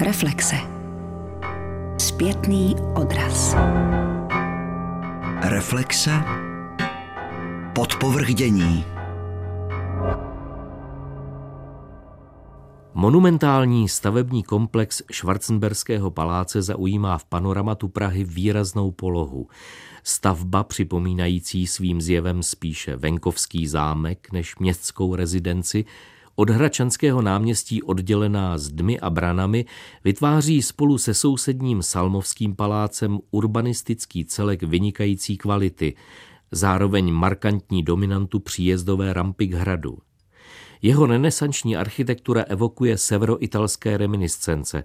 Reflexe. Zpětný odraz. Reflexe. Podpovrdění. Monumentální stavební komplex Schwarzenberského paláce zaujímá v panoramatu Prahy výraznou polohu. Stavba připomínající svým zjevem spíše venkovský zámek než městskou rezidenci, od Hračanského náměstí oddělená zdmi a branami, vytváří spolu se sousedním Salmovským palácem urbanistický celek vynikající kvality, zároveň markantní dominantu příjezdové rampy k hradu. Jeho renesanční architektura evokuje severoitalské reminiscence,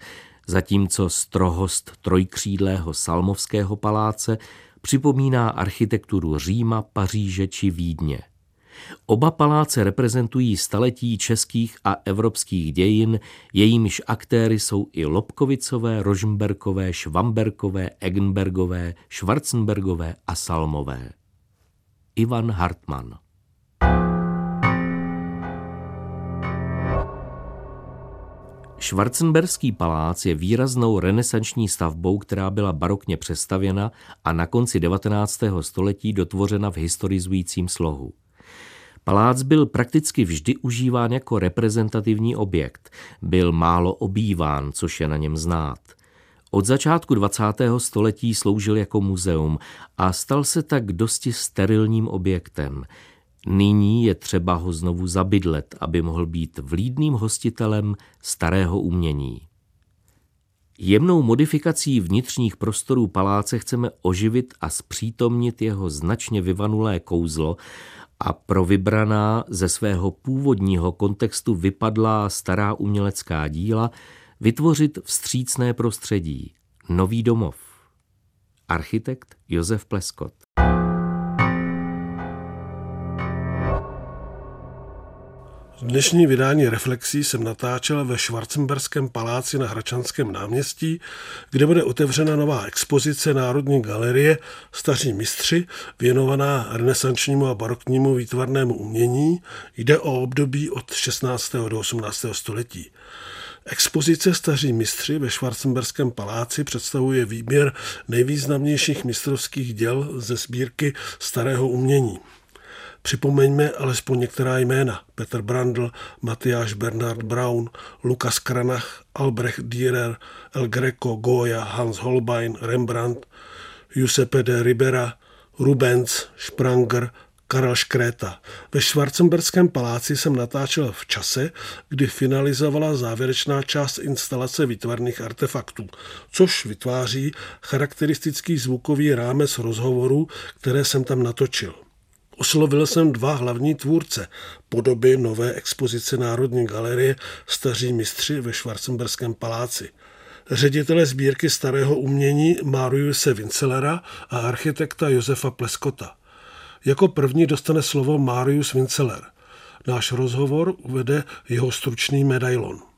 zatímco strohost trojkřídlého Salmovského paláce připomíná architekturu Říma, Paříže či Vídně. Oba paláce reprezentují staletí českých a evropských dějin, jejímiž aktéry jsou i Lobkovicové, Rožmberkové, Švamberkové, Eggenbergové, Schwarzenbergové a Salmové. Ivan Hartmann Schwarzenberský palác je výraznou renesanční stavbou, která byla barokně přestavěna a na konci 19. století dotvořena v historizujícím slohu. Palác byl prakticky vždy užíván jako reprezentativní objekt, byl málo obýván, což je na něm znát. Od začátku 20. století sloužil jako muzeum a stal se tak dosti sterilním objektem. Nyní je třeba ho znovu zabydlet, aby mohl být vlídným hostitelem starého umění. Jemnou modifikací vnitřních prostorů paláce chceme oživit a zpřítomnit jeho značně vyvanulé kouzlo a pro vybraná ze svého původního kontextu vypadlá stará umělecká díla vytvořit vstřícné prostředí, nový domov. Architekt Josef Pleskot Dnešní vydání Reflexí jsem natáčel ve Schwarzenberském paláci na Hračanském náměstí, kde bude otevřena nová expozice Národní galerie Staří mistři, věnovaná renesančnímu a baroknímu výtvarnému umění. Jde o období od 16. do 18. století. Expozice Staří mistři ve Schwarzenberském paláci představuje výběr nejvýznamnějších mistrovských děl ze sbírky starého umění. Připomeňme alespoň některá jména. Petr Brandl, Matyáš Bernard Braun, Lukas Kranach, Albrecht Dürer, El Greco, Goya, Hans Holbein, Rembrandt, Giuseppe de Ribera, Rubens, Spranger, Karel Škréta. Ve Schwarzenberském paláci jsem natáčel v čase, kdy finalizovala závěrečná část instalace výtvarných artefaktů, což vytváří charakteristický zvukový rámec rozhovorů, které jsem tam natočil. Oslovil jsem dva hlavní tvůrce podoby nové expozice Národní galerie Staří mistři ve Schwarzenberském paláci. Ředitele sbírky starého umění Mariuse Vincelera a architekta Josefa Pleskota. Jako první dostane slovo Marius Vinceler. Náš rozhovor uvede jeho stručný medailon.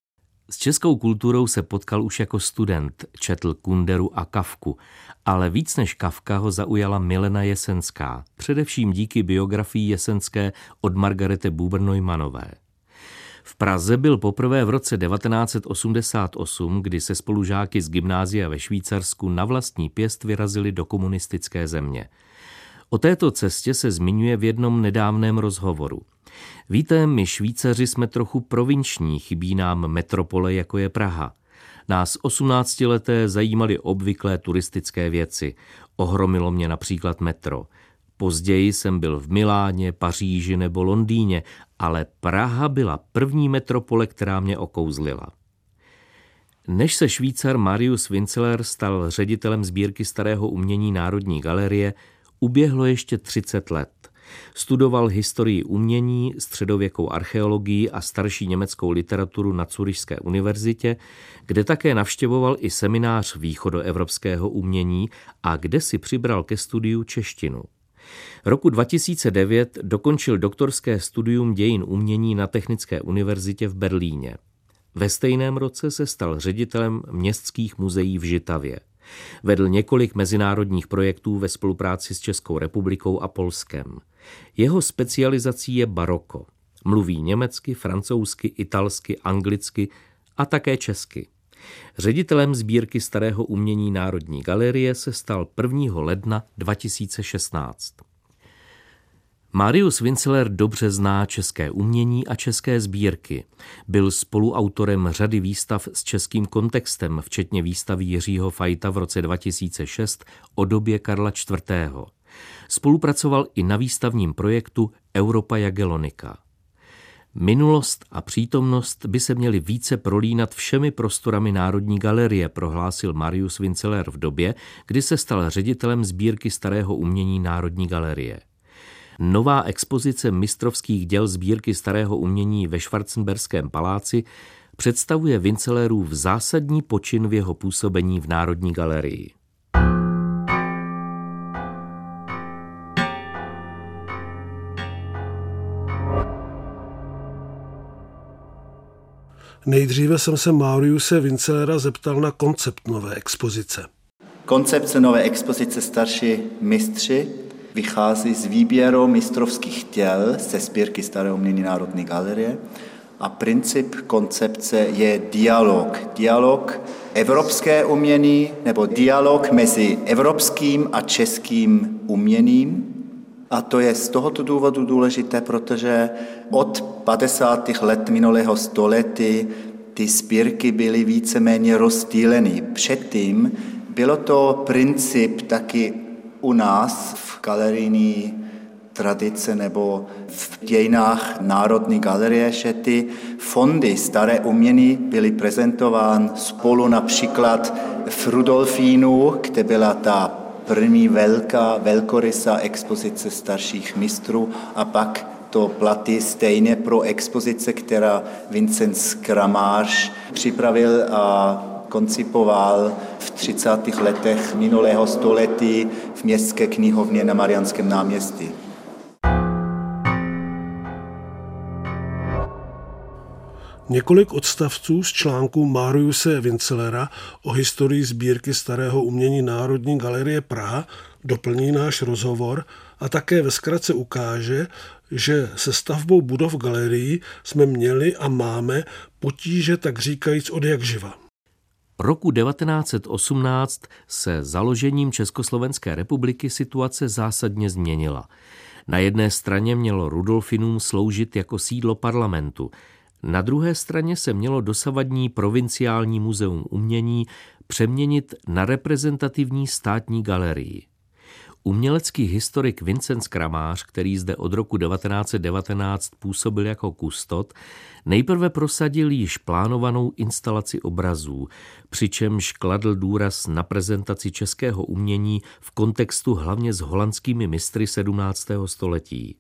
S českou kulturou se potkal už jako student, četl Kunderu a Kavku, ale víc než Kavka ho zaujala Milena Jesenská, především díky biografii Jesenské od Margarete Buber-Neumannové. V Praze byl poprvé v roce 1988, kdy se spolužáky z gymnázia ve Švýcarsku na vlastní pěst vyrazili do komunistické země. O této cestě se zmiňuje v jednom nedávném rozhovoru. Víte, my Švýcaři jsme trochu provinční, chybí nám metropole, jako je Praha. Nás 18 leté zajímaly obvyklé turistické věci. Ohromilo mě například metro. Později jsem byl v Miláně, Paříži nebo Londýně, ale Praha byla první metropole, která mě okouzlila. Než se Švýcar Marius Winceler stal ředitelem sbírky starého umění Národní galerie, uběhlo ještě 30 let. Studoval historii umění, středověkou archeologii a starší německou literaturu na Curišské univerzitě, kde také navštěvoval i seminář východoevropského umění a kde si přibral ke studiu češtinu. Roku 2009 dokončil doktorské studium dějin umění na Technické univerzitě v Berlíně. Ve stejném roce se stal ředitelem městských muzeí v Žitavě. Vedl několik mezinárodních projektů ve spolupráci s Českou republikou a Polskem. Jeho specializací je baroko. Mluví německy, francouzsky, italsky, anglicky a také česky. Ředitelem sbírky starého umění Národní galerie se stal 1. ledna 2016. Marius Vinceler dobře zná české umění a české sbírky. Byl spoluautorem řady výstav s českým kontextem, včetně výstavy Jiřího Fajta v roce 2006 o době Karla IV. Spolupracoval i na výstavním projektu Europa Jagellonika. Minulost a přítomnost by se měly více prolínat všemi prostorami Národní galerie, prohlásil Marius Vinceler v době, kdy se stal ředitelem sbírky starého umění Národní galerie. Nová expozice mistrovských děl sbírky starého umění ve Schwarzenberském paláci představuje Vincelerův zásadní počin v jeho působení v Národní galerii. Nejdříve jsem se Mauriuse Vincelera zeptal na koncept nové expozice. Koncepce nové expozice starší mistři vychází z výběru mistrovských těl ze sbírky Staré umění Národní galerie a princip koncepce je dialog. Dialog evropské umění nebo dialog mezi evropským a českým uměním. A to je z tohoto důvodu důležité, protože od 50. let minulého století ty sbírky byly víceméně rozstýleny. Předtím bylo to princip taky u nás v galerijní tradice nebo v dějinách Národní galerie, že ty fondy staré umění byly prezentovány spolu například v Rudolfínu, kde byla ta první velká, velkorysá expozice starších mistrů a pak to platí stejně pro expozice, která Vincent Kramář připravil a koncipoval v 30. letech minulého století v městské knihovně na Marianském náměstí. Několik odstavců z článku Mariuse Vincelera o historii sbírky starého umění Národní galerie Praha doplní náš rozhovor a také ve zkratce ukáže, že se stavbou budov galerii jsme měli a máme potíže tak říkajíc od jak živa. Roku 1918 se založením Československé republiky situace zásadně změnila. Na jedné straně mělo Rudolfinum sloužit jako sídlo parlamentu, na druhé straně se mělo dosavadní provinciální muzeum umění přeměnit na reprezentativní státní galerii. Umělecký historik Vincent Kramář, který zde od roku 1919 působil jako kustot, nejprve prosadil již plánovanou instalaci obrazů, přičemž kladl důraz na prezentaci českého umění v kontextu hlavně s holandskými mistry 17. století.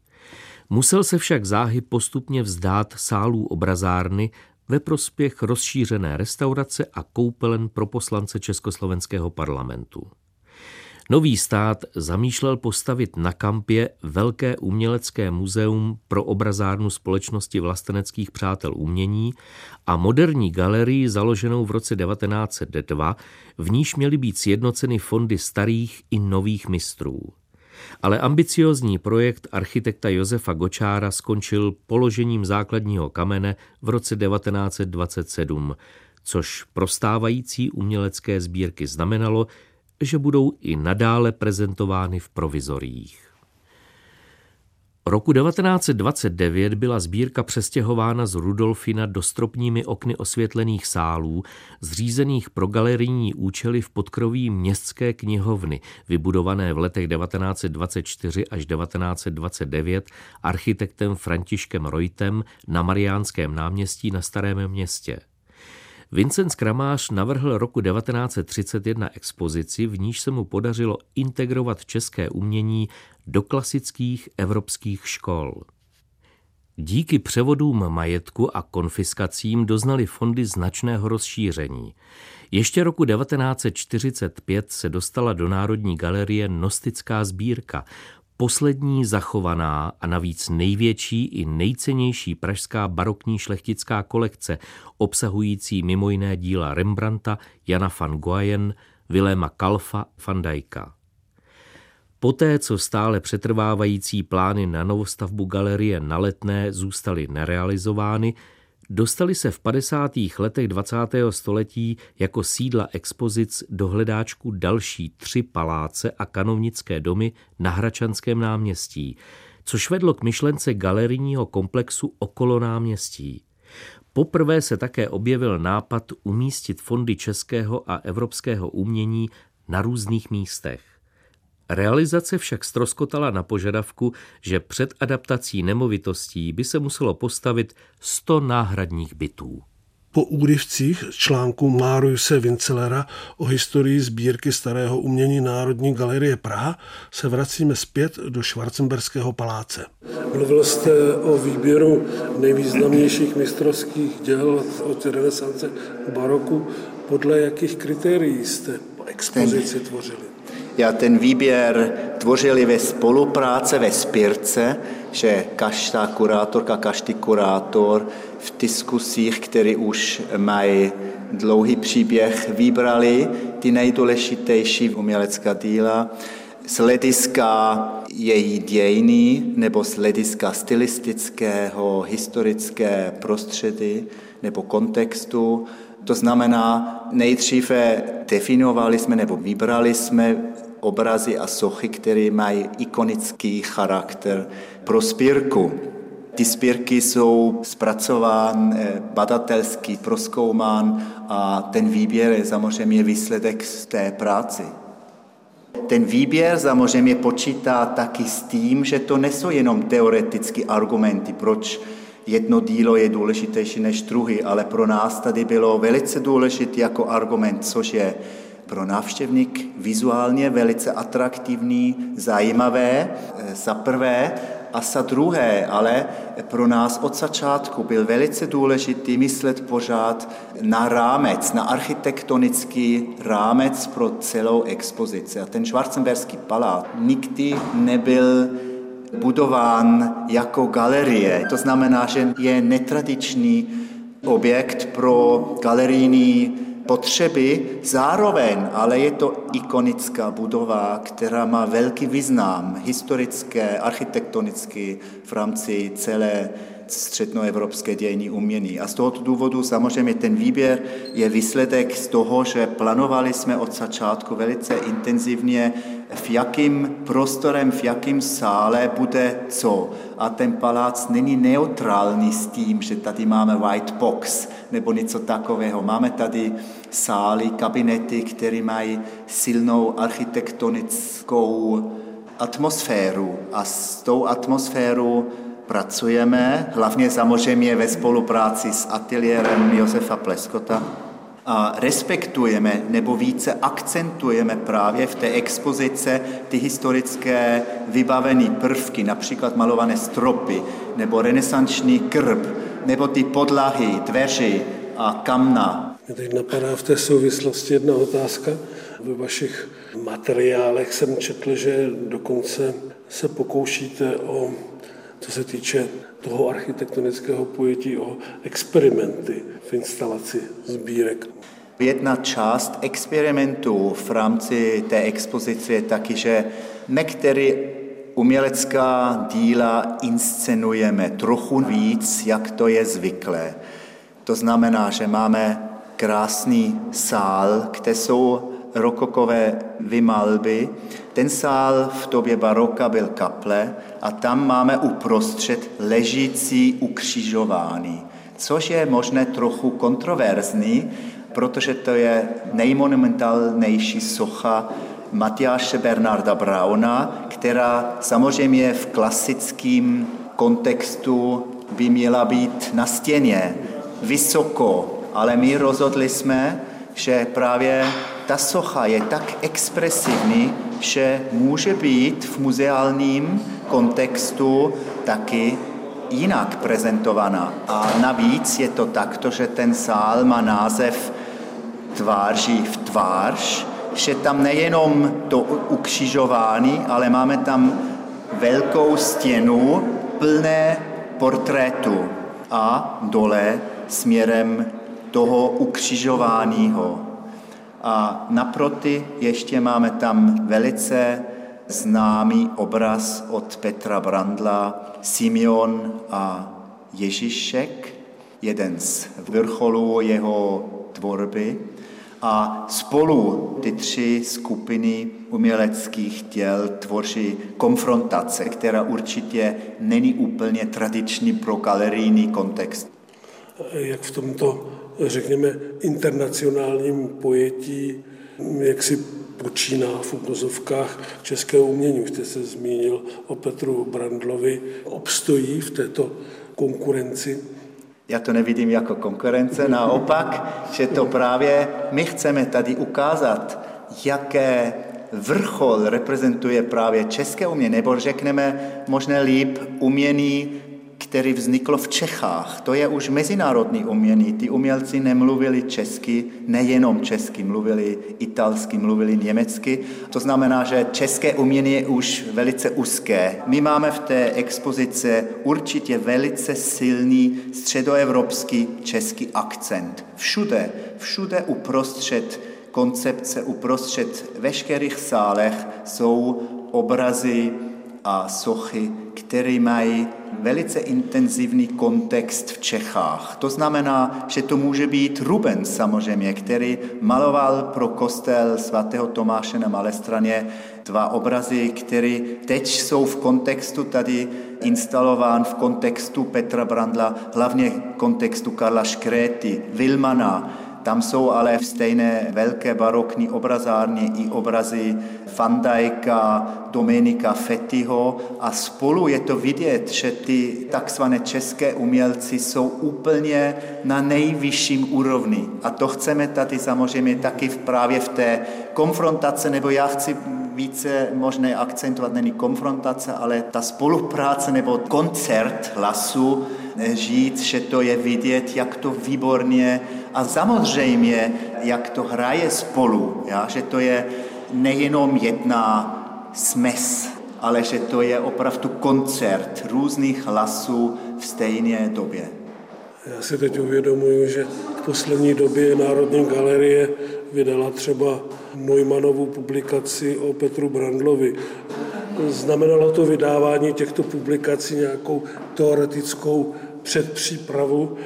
Musel se však záhy postupně vzdát sálů obrazárny ve prospěch rozšířené restaurace a koupelen pro poslance Československého parlamentu. Nový stát zamýšlel postavit na kampě velké umělecké muzeum pro obrazárnu společnosti vlasteneckých přátel umění a moderní galerii založenou v roce 1902, v níž měly být sjednoceny fondy starých i nových mistrů. Ale ambiciozní projekt architekta Josefa Gočára skončil položením základního kamene v roce 1927, což prostávající umělecké sbírky znamenalo, že budou i nadále prezentovány v provizoriích. Roku 1929 byla sbírka přestěhována z Rudolfina do stropními okny osvětlených sálů, zřízených pro galerijní účely v podkroví městské knihovny, vybudované v letech 1924 až 1929 architektem Františkem Reutem na Mariánském náměstí na Starém městě. Vincent Kramář navrhl roku 1931 expozici, v níž se mu podařilo integrovat české umění do klasických evropských škol. Díky převodům majetku a konfiskacím doznali fondy značného rozšíření. Ještě roku 1945 se dostala do Národní galerie Nostická sbírka, poslední zachovaná a navíc největší i nejcennější pražská barokní šlechtická kolekce, obsahující mimo jiné díla Rembrandta, Jana van Goyen, Viléma Kalfa, van Dijka. Poté, co stále přetrvávající plány na novostavbu galerie na letné zůstaly nerealizovány, dostali se v 50. letech 20. století jako sídla expozic do hledáčku další tři paláce a kanovnické domy na Hračanském náměstí, což vedlo k myšlence galerijního komplexu okolo náměstí. Poprvé se také objevil nápad umístit fondy českého a evropského umění na různých místech. Realizace však stroskotala na požadavku, že před adaptací nemovitostí by se muselo postavit 100 náhradních bytů. Po úryvcích článku Márujse Vincelera o historii sbírky starého umění Národní galerie Praha se vracíme zpět do Schwarzenberského paláce. Mluvil jste o výběru nejvýznamnějších mistrovských děl od renesance baroku. Podle jakých kritérií jste expozici tvořili? Já ten výběr tvořili ve spolupráce ve spírce, že každá kurátorka, každý kurátor v diskusích, které už mají dlouhý příběh, vybrali ty nejdůležitější umělecká díla z hlediska její dějiny nebo z hlediska stylistického, historické prostředy nebo kontextu. To znamená, nejdříve definovali jsme nebo vybrali jsme obrazy a sochy, které mají ikonický charakter pro spírku. Ty spírky jsou zpracován, eh, badatelský, proskoumán a ten výběr je samozřejmě výsledek z té práce. Ten výběr samozřejmě počítá taky s tím, že to nejsou jenom teoretické argumenty, proč jedno dílo je důležitější než druhý, ale pro nás tady bylo velice důležité jako argument, což je pro návštěvník vizuálně velice atraktivní, zajímavé, eh, za prvé, a za druhé, ale pro nás od začátku byl velice důležitý myslet pořád na rámec, na architektonický rámec pro celou expozici. A ten Schwarzenberský palác nikdy nebyl budován jako galerie. To znamená, že je netradiční objekt pro galerijní potřeby, zároveň ale je to ikonická budova, která má velký význam historické, architektonický v rámci celé střednoevropské dějiny umění. A z tohoto důvodu samozřejmě ten výběr je výsledek z toho, že plánovali jsme od začátku velice intenzivně, v jakým prostorem, v jakém sále bude co. A ten palác není neutrální s tím, že tady máme white box nebo něco takového. Máme tady sály, kabinety, které mají silnou architektonickou atmosféru a s tou atmosférou pracujeme, hlavně samozřejmě ve spolupráci s ateliérem Josefa Pleskota respektujeme nebo více akcentujeme právě v té expozice ty historické vybavené prvky, například malované stropy nebo renesanční krb, nebo ty podlahy, dveři a kamna. Mě teď napadá v té souvislosti jedna otázka. Ve vašich materiálech jsem četl, že dokonce se pokoušíte o co se týče toho architektonického pojetí o experimenty v instalaci sbírek. Jedna část experimentu v rámci té expozice je taky, že některé umělecká díla inscenujeme trochu víc, jak to je zvyklé. To znamená, že máme krásný sál, kde jsou rokokové vymalby. Ten sál v době baroka byl kaple a tam máme uprostřed ležící ukřižování, což je možné trochu kontroverzní, protože to je nejmonumentálnější socha Matyáše Bernarda Brauna, která samozřejmě v klasickém kontextu by měla být na stěně, vysoko, ale my rozhodli jsme, že právě ta socha je tak expresivní, že může být v muzeálním kontextu taky jinak prezentovaná. A navíc je to takto, že ten sál má název Tváří v tvář, že tam nejenom to ukřižování, ale máme tam velkou stěnu plné portrétu a dole směrem toho ukřižováního a naproti ještě máme tam velice známý obraz od Petra Brandla Simeon a Ježíšek. jeden z vrcholů jeho tvorby. A spolu ty tři skupiny uměleckých těl tvoří konfrontace, která určitě není úplně tradiční pro galerijní kontext. Jak v tomto, řekněme, internacionálním pojetí, jak si počíná v ukazovkách českého umění. Už jste se zmínil o Petru Brandlovi. Obstojí v této konkurenci? Já to nevidím jako konkurence, naopak, že to právě my chceme tady ukázat, jaké vrchol reprezentuje právě české umění, nebo řekneme možná líp umění který vzniklo v Čechách. To je už mezinárodní umění. Ty umělci nemluvili česky, nejenom česky, mluvili italsky, mluvili německy. To znamená, že české umění je už velice úzké. My máme v té expozici určitě velice silný středoevropský český akcent. Všude, všude uprostřed koncepce, uprostřed veškerých sálech jsou obrazy a sochy, které mají velice intenzivní kontext v Čechách. To znamená, že to může být Rubens samozřejmě, který maloval pro kostel svatého Tomáše na Malé straně dva obrazy, které teď jsou v kontextu tady instalován v kontextu Petra Brandla, hlavně kontextu Karla Škréty, Wilmana, tam jsou ale v stejné velké barokní obrazárně i obrazy Van Dijka, Dominika Fettiho a spolu je to vidět, že ty takzvané české umělci jsou úplně na nejvyšším úrovni. A to chceme tady samozřejmě taky právě v té konfrontace, nebo já chci více možné akcentovat, není konfrontace, ale ta spolupráce nebo koncert hlasu, říct, že to je vidět, jak to výborně a samozřejmě, jak to hraje spolu, já, že to je nejenom jedna smes, ale že to je opravdu koncert různých hlasů v stejné době. Já si teď uvědomuji, že v poslední době Národní galerie vydala třeba Neumanovu publikaci o Petru Brandlovi. Znamenalo to vydávání těchto publikací nějakou teoretickou předpřípravu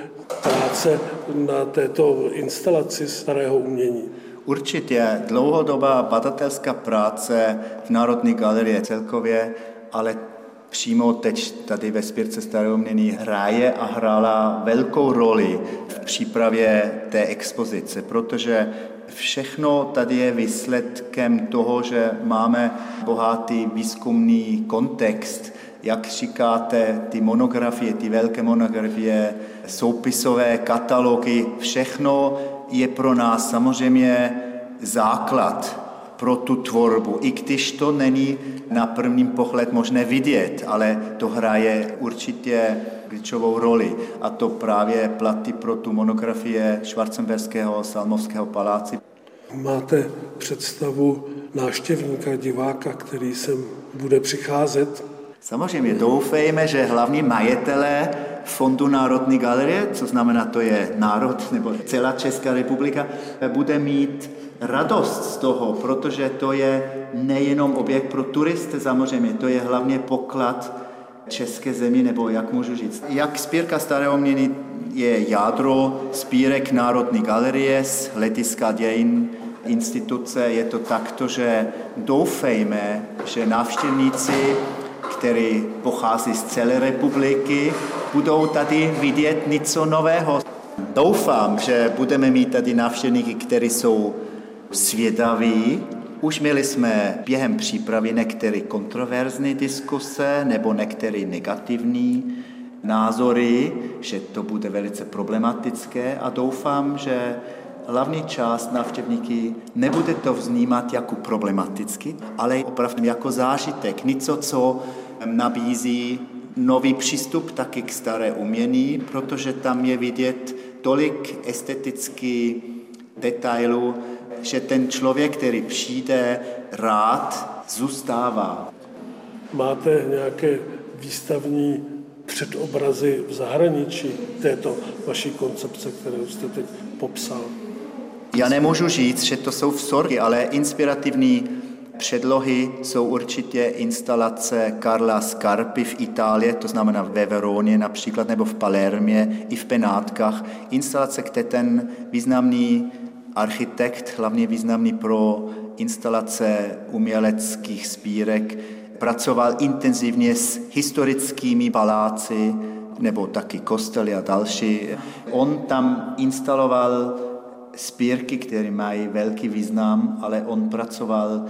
práce na této instalaci starého umění? Určitě dlouhodobá badatelská práce v Národní galerii celkově, ale přímo teď tady ve Spírce starého hraje a hrála velkou roli v přípravě té expozice, protože všechno tady je výsledkem toho, že máme bohatý výzkumný kontext, jak říkáte, ty monografie, ty velké monografie, soupisové katalogy, všechno je pro nás samozřejmě základ pro tu tvorbu, i když to není na prvním pohled možné vidět, ale to hraje určitě klíčovou roli. A to právě platí pro tu monografie Schwarzenberského Salmovského paláci. Máte představu náštěvníka, diváka, který sem bude přicházet? Samozřejmě doufejme, že hlavní majitelé Fondu Národní galerie, co znamená, to je národ nebo celá Česká republika, bude mít radost z toho, protože to je nejenom objekt pro turisty, samozřejmě, to je hlavně poklad české zemi, nebo jak můžu říct. Jak spírka starého měny je jádro spírek Národní galerie z letiska dějin instituce, je to takto, že doufejme, že návštěvníci který pochází z celé republiky, budou tady vidět něco nového. Doufám, že budeme mít tady návštěvníky, kteří jsou svědaví. Už měli jsme během přípravy některé kontroverzní diskuse nebo některé negativní názory, že to bude velice problematické a doufám, že hlavní část návštěvníky nebude to vznímat jako problematicky, ale opravdu jako zážitek, něco, co nabízí nový přístup taky k staré umění, protože tam je vidět tolik estetických detailů, že ten člověk, který přijde rád, zůstává. Máte nějaké výstavní předobrazy v zahraničí této vaší koncepce, kterou jste teď popsal? Já nemůžu říct, že to jsou vzorky, ale inspirativní Předlohy jsou určitě instalace Karla Scarpi v Itálii, to znamená ve Veroně například, nebo v Palermě, i v Penátkách. Instalace, které ten významný architekt, hlavně významný pro instalace uměleckých spírek, pracoval intenzivně s historickými paláci, nebo taky kostely a další. On tam instaloval spírky, které mají velký význam, ale on pracoval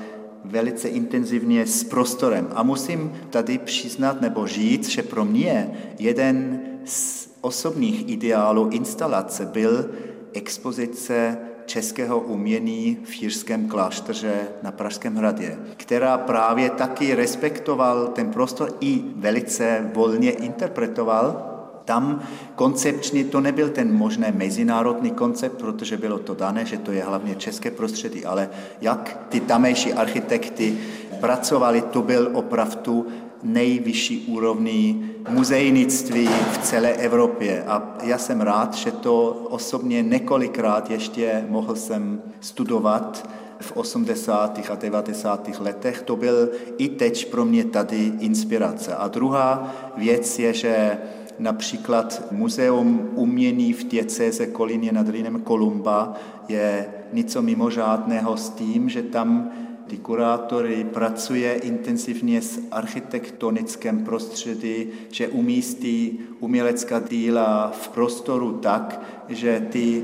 velice intenzivně s prostorem. A musím tady přiznat nebo říct, že pro mě jeden z osobních ideálů instalace byl expozice českého umění v Jířském klášteře na Pražském hradě, která právě taky respektoval ten prostor i velice volně interpretoval. Tam koncepčně to nebyl ten možný mezinárodní koncept, protože bylo to dané, že to je hlavně české prostředí, ale jak ty tamejší architekty pracovali, to byl opravdu nejvyšší úrovni muzejnictví v celé Evropě. A já jsem rád, že to osobně několikrát ještě mohl jsem studovat v 80. a 90. letech. To byl i teď pro mě tady inspirace. A druhá věc je, že například Muzeum umění v diecéze Kolíně nad Rýnem Kolumba je něco mimořádného s tím, že tam ty kurátory pracuje intenzivně s architektonickém prostředí, že umístí umělecká díla v prostoru tak, že ty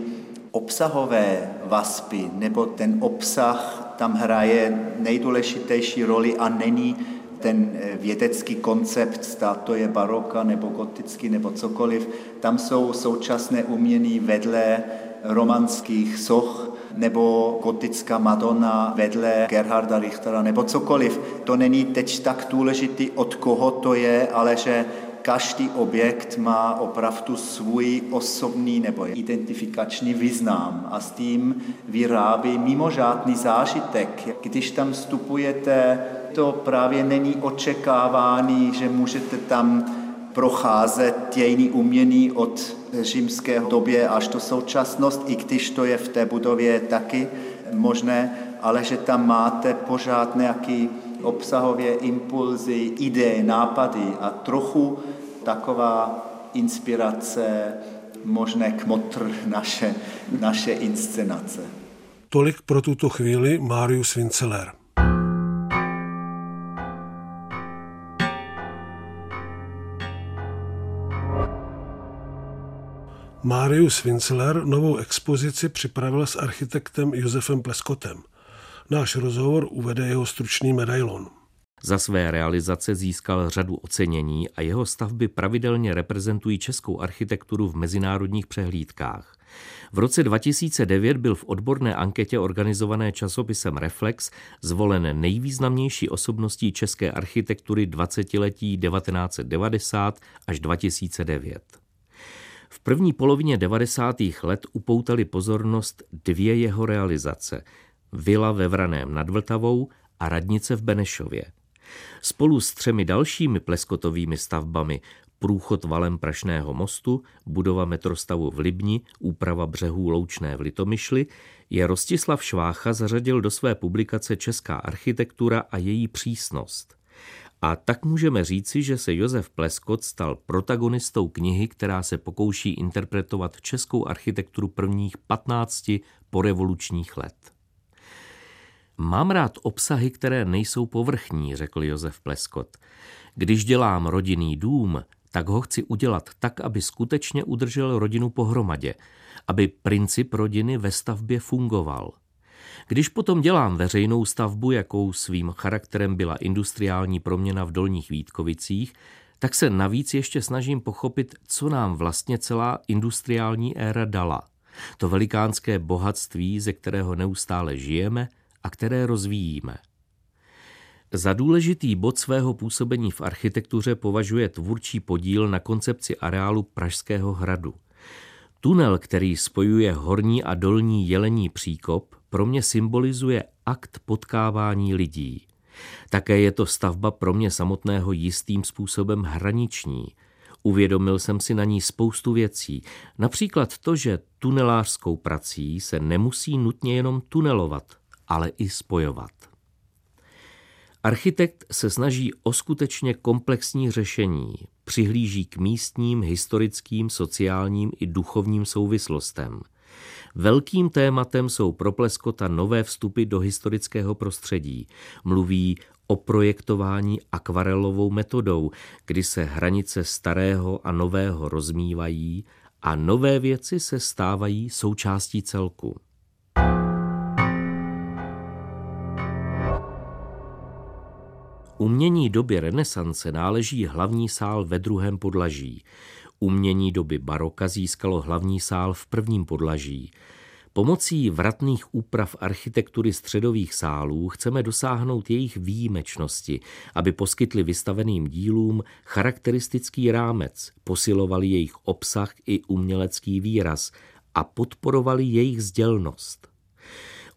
obsahové vazby nebo ten obsah tam hraje nejdůležitější roli a není ten vědecký koncept, zda to je baroka nebo gotický nebo cokoliv. Tam jsou současné umění vedle romanských soch, nebo gotická Madonna vedle Gerharda Richtera nebo cokoliv. To není teď tak důležitý, od koho to je, ale že každý objekt má opravdu svůj osobní nebo identifikační význam a s tím vyrábí mimořádný zážitek. Když tam vstupujete, to právě není očekávání, že můžete tam procházet dějiny umění od římské době až do současnost, i když to je v té budově taky možné, ale že tam máte pořád nějaký obsahově impulzy, ideje, nápady a trochu taková inspirace, možné kmotr naše, naše inscenace. Tolik pro tuto chvíli Marius Vinceler. Marius Winsler novou expozici připravil s architektem Josefem Pleskotem. Náš rozhovor uvede jeho stručný medailon. Za své realizace získal řadu ocenění a jeho stavby pravidelně reprezentují českou architekturu v mezinárodních přehlídkách. V roce 2009 byl v odborné anketě organizované časopisem Reflex zvolen nejvýznamnější osobností české architektury 20-letí 1990 až 2009. V první polovině 90. let upoutali pozornost dvě jeho realizace. Vila ve Vraném nad Vltavou a radnice v Benešově. Spolu s třemi dalšími pleskotovými stavbami průchod valem Prašného mostu, budova metrostavu v Libni, úprava břehů Loučné v Litomyšli, je Rostislav Švácha zařadil do své publikace Česká architektura a její přísnost. A tak můžeme říci, že se Josef Pleskot stal protagonistou knihy, která se pokouší interpretovat českou architekturu prvních 15 porevolučních let. Mám rád obsahy, které nejsou povrchní, řekl Josef Pleskot. Když dělám rodinný dům, tak ho chci udělat tak, aby skutečně udržel rodinu pohromadě, aby princip rodiny ve stavbě fungoval – když potom dělám veřejnou stavbu, jakou svým charakterem byla industriální proměna v Dolních Vítkovicích, tak se navíc ještě snažím pochopit, co nám vlastně celá industriální éra dala. To velikánské bohatství, ze kterého neustále žijeme a které rozvíjíme. Za důležitý bod svého působení v architektuře považuje tvůrčí podíl na koncepci areálu Pražského hradu. Tunel, který spojuje horní a dolní jelení příkop, pro mě symbolizuje akt potkávání lidí. Také je to stavba pro mě samotného jistým způsobem hraniční. Uvědomil jsem si na ní spoustu věcí, například to, že tunelářskou prací se nemusí nutně jenom tunelovat, ale i spojovat. Architekt se snaží o skutečně komplexní řešení, přihlíží k místním, historickým, sociálním i duchovním souvislostem. Velkým tématem jsou pro Pleskota nové vstupy do historického prostředí. Mluví o projektování akvarelovou metodou, kdy se hranice starého a nového rozmývají a nové věci se stávají součástí celku. Umění doby renesance náleží hlavní sál ve druhém podlaží. Umění doby baroka získalo hlavní sál v prvním podlaží. Pomocí vratných úprav architektury středových sálů chceme dosáhnout jejich výjimečnosti, aby poskytli vystaveným dílům charakteristický rámec, posilovali jejich obsah i umělecký výraz a podporovali jejich sdělnost.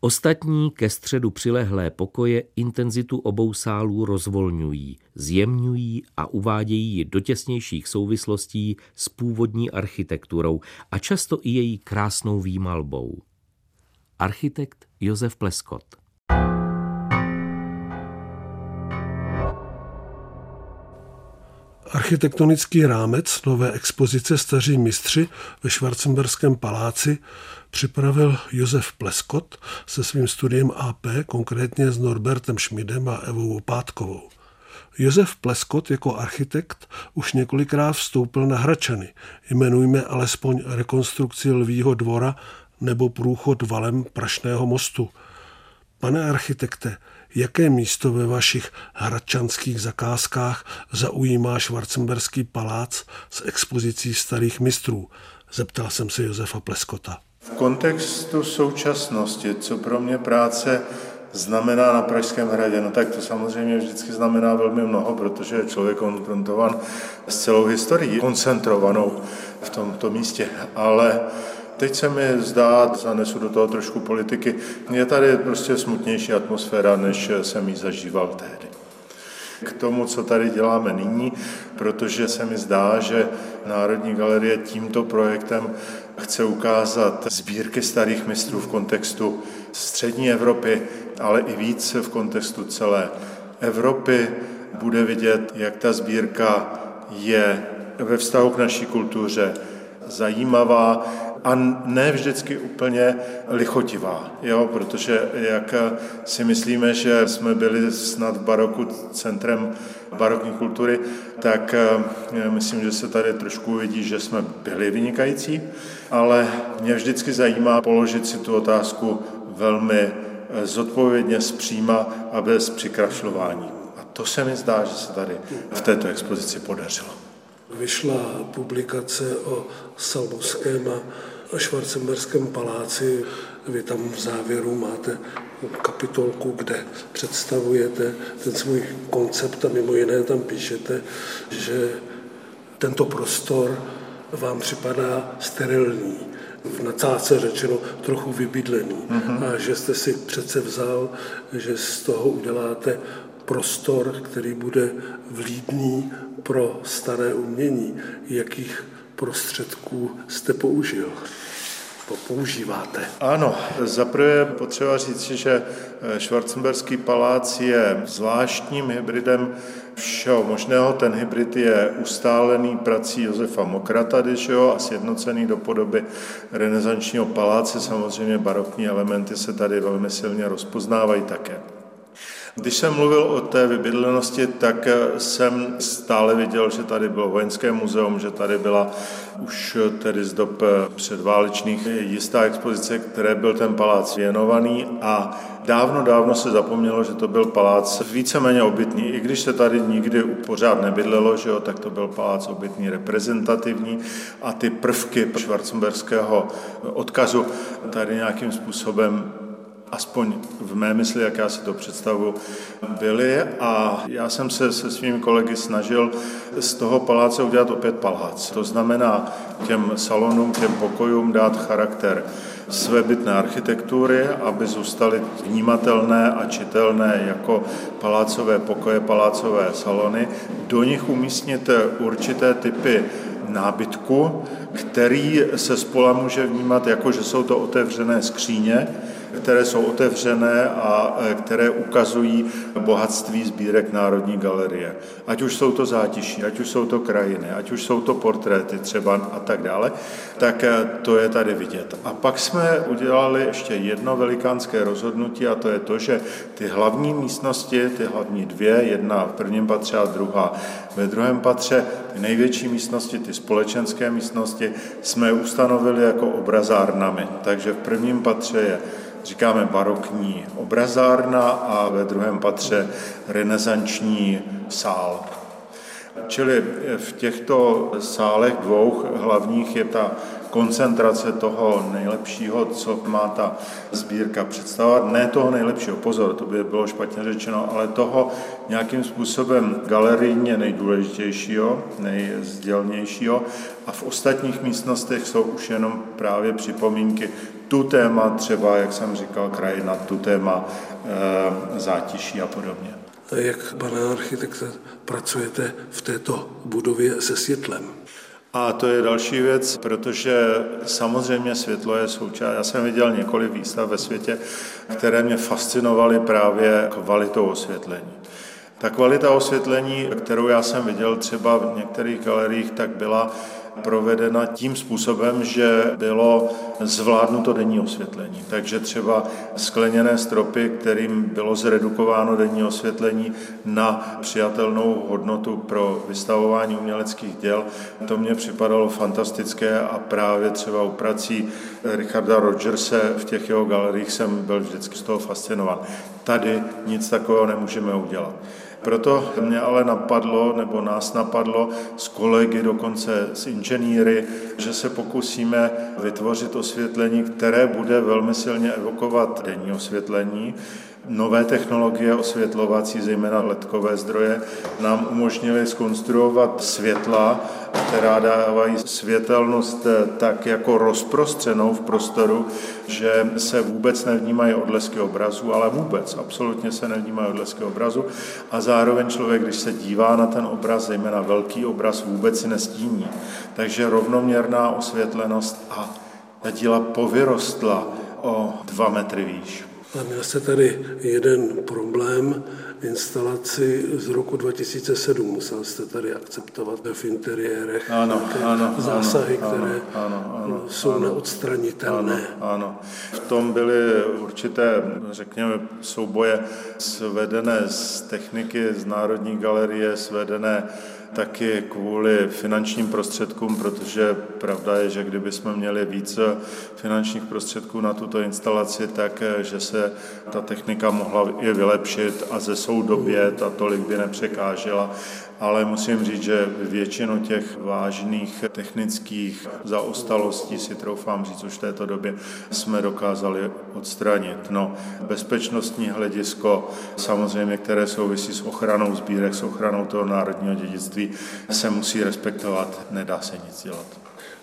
Ostatní ke středu přilehlé pokoje intenzitu obou sálů rozvolňují, zjemňují a uvádějí ji do těsnějších souvislostí s původní architekturou a často i její krásnou výmalbou. Architekt Josef Pleskot Architektonický rámec nové expozice Staří mistři ve Schwarzenberském paláci připravil Josef Pleskot se svým studiem AP, konkrétně s Norbertem Schmidem a Evou Opátkovou. Josef Pleskot jako architekt už několikrát vstoupil na Hračany. Jmenujme alespoň rekonstrukci Lvího dvora nebo průchod valem Prašného mostu. Pane architekte, jaké místo ve vašich hradčanských zakázkách zaujímá Schwarzenberský palác s expozicí starých mistrů? Zeptal jsem se Josefa Pleskota. V kontextu současnosti, co pro mě práce znamená na Pražském hradě, no tak to samozřejmě vždycky znamená velmi mnoho, protože je člověk konfrontovan s celou historií, koncentrovanou v tomto místě. Ale Teď se mi zdá, zanesu do toho trošku politiky, je tady prostě smutnější atmosféra, než jsem ji zažíval tehdy. K tomu, co tady děláme nyní, protože se mi zdá, že Národní galerie tímto projektem chce ukázat sbírky starých mistrů v kontextu střední Evropy, ale i víc v kontextu celé Evropy. Bude vidět, jak ta sbírka je ve vztahu k naší kultuře zajímavá, a ne vždycky úplně lichotivá, jo, protože jak si myslíme, že jsme byli snad v baroku centrem barokní kultury, tak eh, myslím, že se tady trošku uvidí, že jsme byli vynikající, ale mě vždycky zajímá položit si tu otázku velmi eh, zodpovědně, zpříma a bez přikrašlování. A to se mi zdá, že se tady v této expozici podařilo vyšla publikace o Salmovském a Švarcemberském paláci. Vy tam v závěru máte kapitolku, kde představujete ten svůj koncept a mimo jiné tam píšete, že tento prostor vám připadá sterilní, v nadsázce řečeno trochu vybydlený mm-hmm. a že jste si přece vzal, že z toho uděláte prostor, který bude vlídný pro staré umění. Jakých prostředků jste použil? používáte? Ano, zaprvé potřeba říct, že Schwarzenberský palác je zvláštním hybridem všeho možného. Ten hybrid je ustálený prací Josefa Mokrata, jo, a sjednocený do podoby renesančního paláce. Samozřejmě barokní elementy se tady velmi silně rozpoznávají také. Když jsem mluvil o té vybydlenosti, tak eh, jsem stále viděl, že tady bylo vojenské muzeum, že tady byla už tedy z dob eh, předválečných jistá expozice, které byl ten palác věnovaný a dávno, dávno se zapomnělo, že to byl palác víceméně obytný. I když se tady nikdy pořád nebydlelo, že jo, tak to byl palác obytný reprezentativní a ty prvky švarcemberského odkazu tady nějakým způsobem aspoň v mé mysli, jak já si to představu, byly a já jsem se se svými kolegy snažil z toho paláce udělat opět palác. To znamená těm salonům, těm pokojům dát charakter svébytné architektury, aby zůstaly vnímatelné a čitelné jako palácové pokoje, palácové salony. Do nich umístnit určité typy nábytku, který se spola může vnímat jako, že jsou to otevřené skříně, které jsou otevřené a e, které ukazují bohatství sbírek Národní galerie. Ať už jsou to zátiší, ať už jsou to krajiny, ať už jsou to portréty třeba a tak dále, tak e, to je tady vidět. A pak jsme udělali ještě jedno velikánské rozhodnutí a to je to, že ty hlavní místnosti, ty hlavní dvě, jedna v prvním patře a druhá ve druhém patře, ty největší místnosti, ty společenské místnosti, jsme ustanovili jako obrazárnami. Takže v prvním patře je říkáme barokní obrazárna a ve druhém patře renesanční sál. Čili v těchto sálech dvou hlavních je ta koncentrace toho nejlepšího, co má ta sbírka představovat. Ne toho nejlepšího, pozor, to by bylo špatně řečeno, ale toho nějakým způsobem galerijně nejdůležitějšího, nejzdělnějšího a v ostatních místnostech jsou už jenom právě připomínky tu téma, třeba, jak jsem říkal, krajina, tu téma e, zátiší a podobně. Jak, pane architekte, pracujete v této budově se světlem? A to je další věc, protože samozřejmě světlo je součást. Já jsem viděl několik výstav ve světě, které mě fascinovaly právě kvalitou osvětlení. Ta kvalita osvětlení, kterou já jsem viděl třeba v některých galeriích, tak byla provedena tím způsobem, že bylo zvládnuto denní osvětlení. Takže třeba skleněné stropy, kterým bylo zredukováno denní osvětlení na přijatelnou hodnotu pro vystavování uměleckých děl, to mně připadalo fantastické a právě třeba u prací Richarda Rogerse v těch jeho galeriích jsem byl vždycky z toho fascinován. Tady nic takového nemůžeme udělat. Proto mě ale napadlo, nebo nás napadlo s kolegy, dokonce s inženýry, že se pokusíme vytvořit osvětlení, které bude velmi silně evokovat denní osvětlení, Nové technologie osvětlovací, zejména letkové zdroje, nám umožnily skonstruovat světla, která dávají světelnost tak jako rozprostřenou v prostoru, že se vůbec nevnímají odlesky obrazu, ale vůbec, absolutně se nevnímají odlesky obrazu. A zároveň člověk, když se dívá na ten obraz, zejména velký obraz, vůbec si nestíní. Takže rovnoměrná osvětlenost a ta díla povyrostla o dva metry výš. A měl jste tady jeden problém v instalaci z roku 2007. Musel jste tady akceptovat v interiérech ano, ano, zásahy, ano, které ano, ano, jsou ano, neodstranitelné. Ano, ano. V tom byly určité, řekněme, souboje svedené z techniky z Národní galerie, svedené taky kvůli finančním prostředkům, protože pravda je, že kdyby jsme měli více finančních prostředků na tuto instalaci, tak že se ta technika mohla i vylepšit a ze soudobě ta tolik by nepřekážela ale musím říct, že většinu těch vážných technických zaostalostí si troufám říct už v této době jsme dokázali odstranit. No, bezpečnostní hledisko, samozřejmě, které souvisí s ochranou sbírek, s ochranou toho národního dědictví, se musí respektovat, nedá se nic dělat.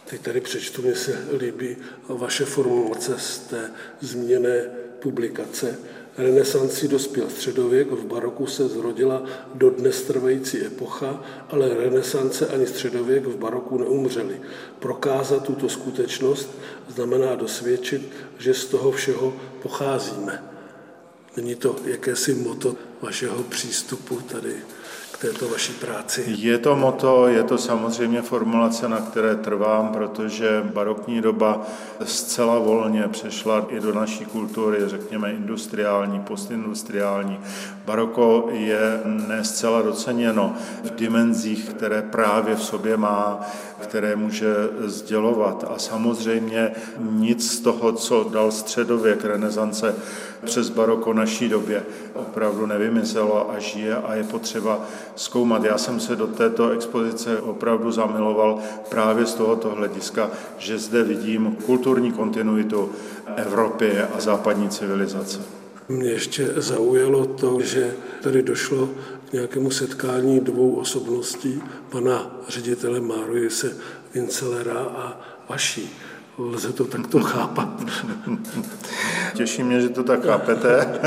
Teď tady přečtu, mně se líbí vaše formulace z té změněné publikace Renesanci dospěl středověk, v baroku se zrodila do dnes trvající epocha, ale renesance ani středověk v baroku neumřeli. Prokázat tuto skutečnost znamená dosvědčit, že z toho všeho pocházíme. Není to jakési moto vašeho přístupu tady této vaší práci? Je to moto, je to samozřejmě formulace, na které trvám, protože barokní doba zcela volně přešla i do naší kultury, řekněme industriální, postindustriální. Baroko je ne zcela doceněno v dimenzích, které právě v sobě má, které může sdělovat. A samozřejmě nic z toho, co dal středověk, renesance, přes baroko naší době opravdu nevymizelo a žije a je potřeba zkoumat. Já jsem se do této expozice opravdu zamiloval právě z tohoto hlediska, že zde vidím kulturní kontinuitu Evropy a západní civilizace. Mě ještě zaujalo to, že tady došlo k nějakému setkání dvou osobností, pana ředitele Máruise Vincelera a vaší. Lze to takto chápat. Těší mě, že to tak chápete.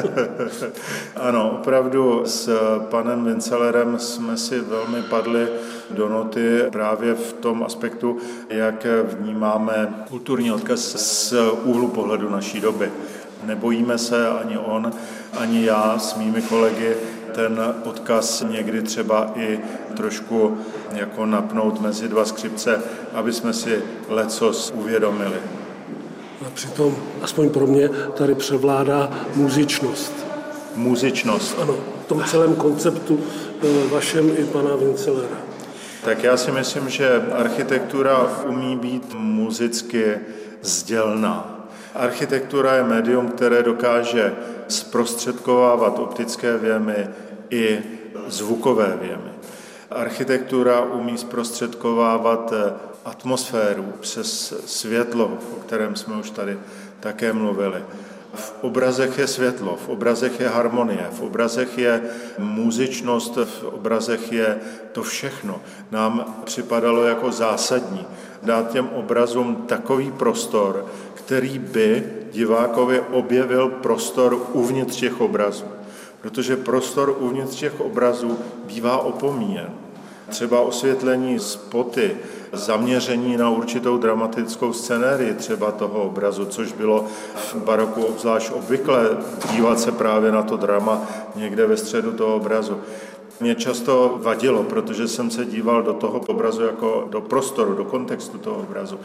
ano, opravdu s panem Vincelerem jsme si velmi padli do noty právě v tom aspektu, jak vnímáme kulturní odkaz z úhlu pohledu naší doby. Nebojíme se ani on, ani já s mými kolegy ten odkaz někdy třeba i trošku jako napnout mezi dva skřipce, aby jsme si lecos uvědomili. Přitom, aspoň pro mě, tady převládá muzičnost. Muzičnost. Ano, v tom celém konceptu eh, vašem i pana Vincelera. Tak já si myslím, že architektura umí být muzicky sdělná. Architektura je médium, které dokáže zprostředkovávat optické věmy i zvukové věmy. Architektura umí zprostředkovávat atmosféru přes světlo, o kterém jsme už tady také mluvili. V obrazech je světlo, v obrazech je harmonie, v obrazech je muzičnost, v obrazech je to všechno. Nám připadalo jako zásadní dát těm obrazům takový prostor, který by divákovi objevil prostor uvnitř těch obrazů. Protože prostor uvnitř těch obrazů bývá opomíjen. Třeba osvětlení spoty, zaměření na určitou dramatickou scenérii třeba toho obrazu, což bylo v baroku obzvlášť obvyklé dívat se právě na to drama někde ve středu toho obrazu. Mě často vadilo, protože jsem se díval do toho obrazu jako do prostoru, do kontextu toho obrazu.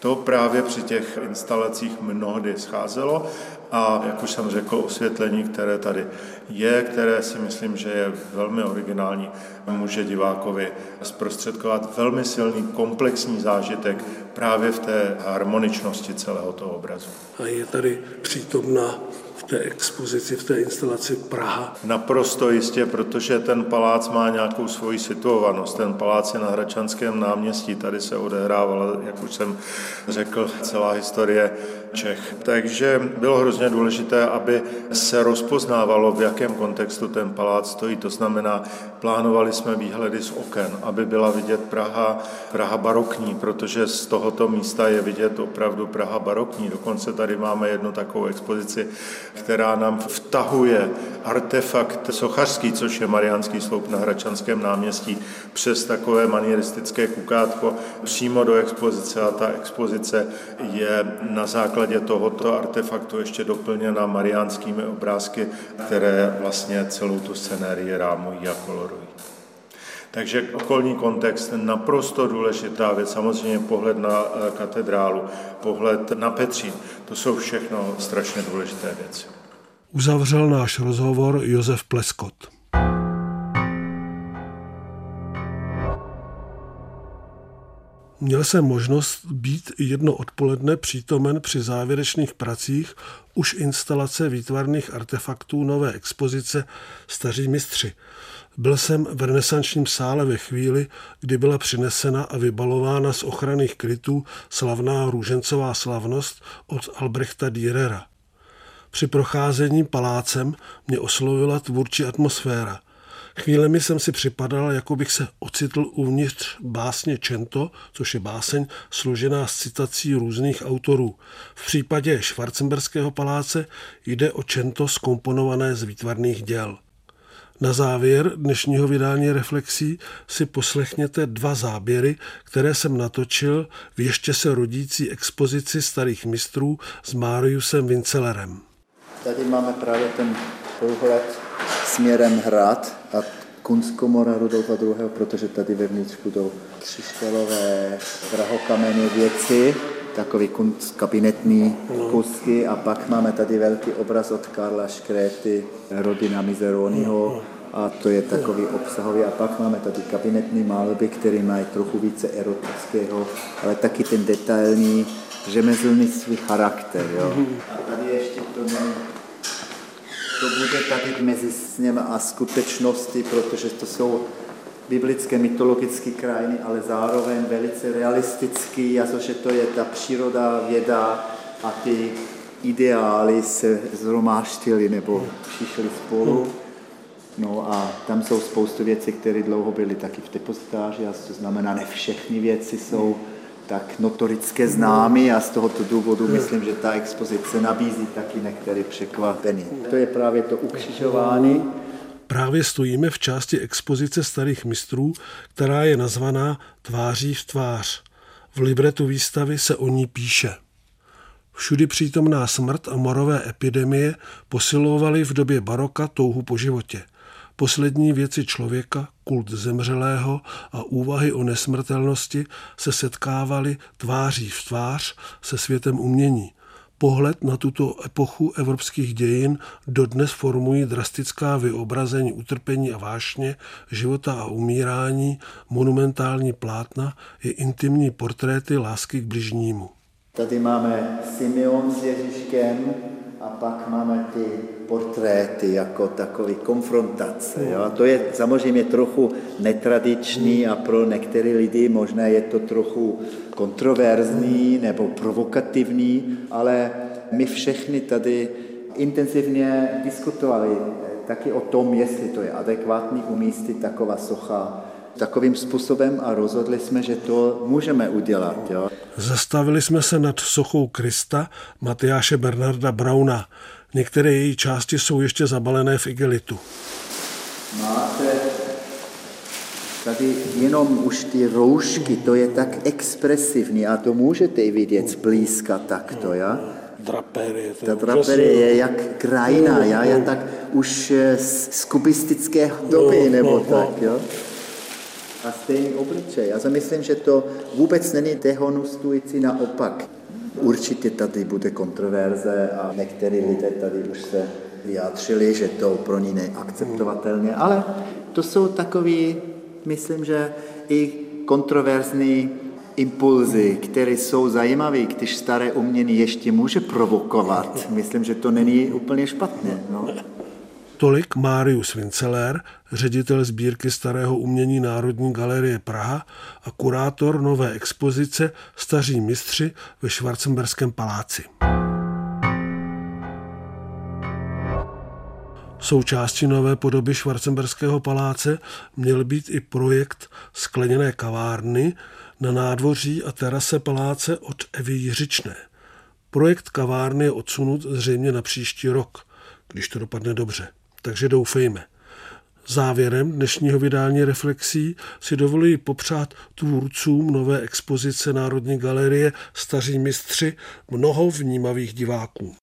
To právě při těch instalacích mnohdy scházelo a, jak už jsem řekl, osvětlení, které tady je, které si myslím, že je velmi originální, může divákovi zprostředkovat velmi silný komplexní zážitek právě v té harmoničnosti celého toho obrazu. A je tady přítomna té expozici, v té instalaci Praha? Naprosto jistě, protože ten palác má nějakou svoji situovanost. Ten palác je na Hračanském náměstí, tady se odehrávala, jak už jsem řekl, celá historie Čech. Takže bylo hrozně důležité, aby se rozpoznávalo, v jakém kontextu ten palác stojí. To znamená, plánovali jsme výhledy z oken, aby byla vidět Praha, Praha barokní, protože z tohoto místa je vidět opravdu Praha barokní. Dokonce tady máme jednu takovou expozici, která nám vtahuje artefakt sochařský, což je Mariánský sloup na Hračanském náměstí, přes takové manieristické kukátko přímo do expozice a ta expozice je na základě tohoto artefaktu ještě doplněna mariánskými obrázky, které vlastně celou tu scenérii rámují a kolorují. Takže okolní kontext naprosto důležitá věc, samozřejmě pohled na eh, katedrálu, pohled na Petřín, to jsou všechno strašně důležité věci. Uzavřel náš rozhovor Josef Pleskot. Měl jsem možnost být jedno odpoledne přítomen při závěrečných pracích už instalace výtvarných artefaktů nové expozice Staří mistři. Byl jsem v renesančním sále ve chvíli, kdy byla přinesena a vybalována z ochranných krytů slavná růžencová slavnost od Albrechta Dürera. Při procházení palácem mě oslovila tvůrčí atmosféra – Chvílemi jsem si připadal, jako bych se ocitl uvnitř básně Čento, což je báseň složená z citací různých autorů. V případě Schwarzenberského paláce jde o Čento skomponované z výtvarných děl. Na závěr dnešního vydání Reflexí si poslechněte dva záběry, které jsem natočil v ještě se rodící expozici starých mistrů s Mariusem Vincelerem. Tady máme právě ten pohled směrem hrad a kunstkomora Rudolfa II., protože tady vevnitř budou křišťalové drahokamenné věci, takový kunst kabinetní kusky a pak máme tady velký obraz od Karla Škréty, rodina Mizeroniho a to je takový obsahový. A pak máme tady kabinetní malby, které mají trochu více erotického, ale taky ten detailní řemeslný svůj charakter. Jo. A tady ještě to to bude tady mezi sněm a skutečnosti, protože to jsou biblické, mytologické krajiny, ale zároveň velice realistický, a to je ta příroda, věda a ty ideály se zhromáštily nebo přišly spolu. No a tam jsou spoustu věcí, které dlouho byly taky v depozitáři, a to znamená, ne všechny věci jsou tak notorické známy a z tohoto důvodu myslím, že ta expozice nabízí taky některé překvapení. To je právě to ukřižování. Právě stojíme v části expozice starých mistrů, která je nazvaná Tváří v tvář. V libretu výstavy se o ní píše. Všudy přítomná smrt a morové epidemie posilovaly v době baroka touhu po životě. Poslední věci člověka, kult zemřelého a úvahy o nesmrtelnosti se setkávaly tváří v tvář se světem umění. Pohled na tuto epochu evropských dějin dodnes formují drastická vyobrazení utrpení a vášně, života a umírání, monumentální plátna i intimní portréty lásky k bližnímu. Tady máme Simeon s Ježíškem a pak máme ty portréty jako takový konfrontace. Jo? A to je samozřejmě trochu netradiční a pro některé lidi možná je to trochu kontroverzní nebo provokativní, ale my všechny tady intenzivně diskutovali taky o tom, jestli to je adekvátní umístit taková socha takovým způsobem a rozhodli jsme, že to můžeme udělat. Jo. Zastavili jsme se nad sochou Krista Matyáše Bernarda Brauna. Některé její části jsou ještě zabalené v igelitu. Máte tady jenom už ty roušky, to je tak expresivní a to můžete i vidět zblízka takto, ja? Draperie. Ta draperie je jak krajina, ja? je tak už z kubistické doby, nebo tak, jo? A stejný obličej. Já si myslím, že to vůbec není dehonestující, naopak. Určitě tady bude kontroverze a některý lidé tady už se vyjádřili, že to pro ní neakceptovatelné, ale to jsou takový, myslím, že i kontroverzní impulzy, které jsou zajímavé, když staré umění ještě může provokovat. Myslím, že to není úplně špatné. No. Tolik Marius Vinceler, ředitel sbírky starého umění Národní galerie Praha a kurátor nové expozice Staří mistři ve Schwarzenberském paláci. Součástí nové podoby Schwarzenberského paláce měl být i projekt skleněné kavárny na nádvoří a terase paláce od Evy Jiřičné. Projekt kavárny je odsunut zřejmě na příští rok, když to dopadne dobře. Takže doufejme. Závěrem dnešního vydání reflexí si dovoluji popřát tvůrcům nové expozice Národní galerie Staří mistři mnoho vnímavých diváků.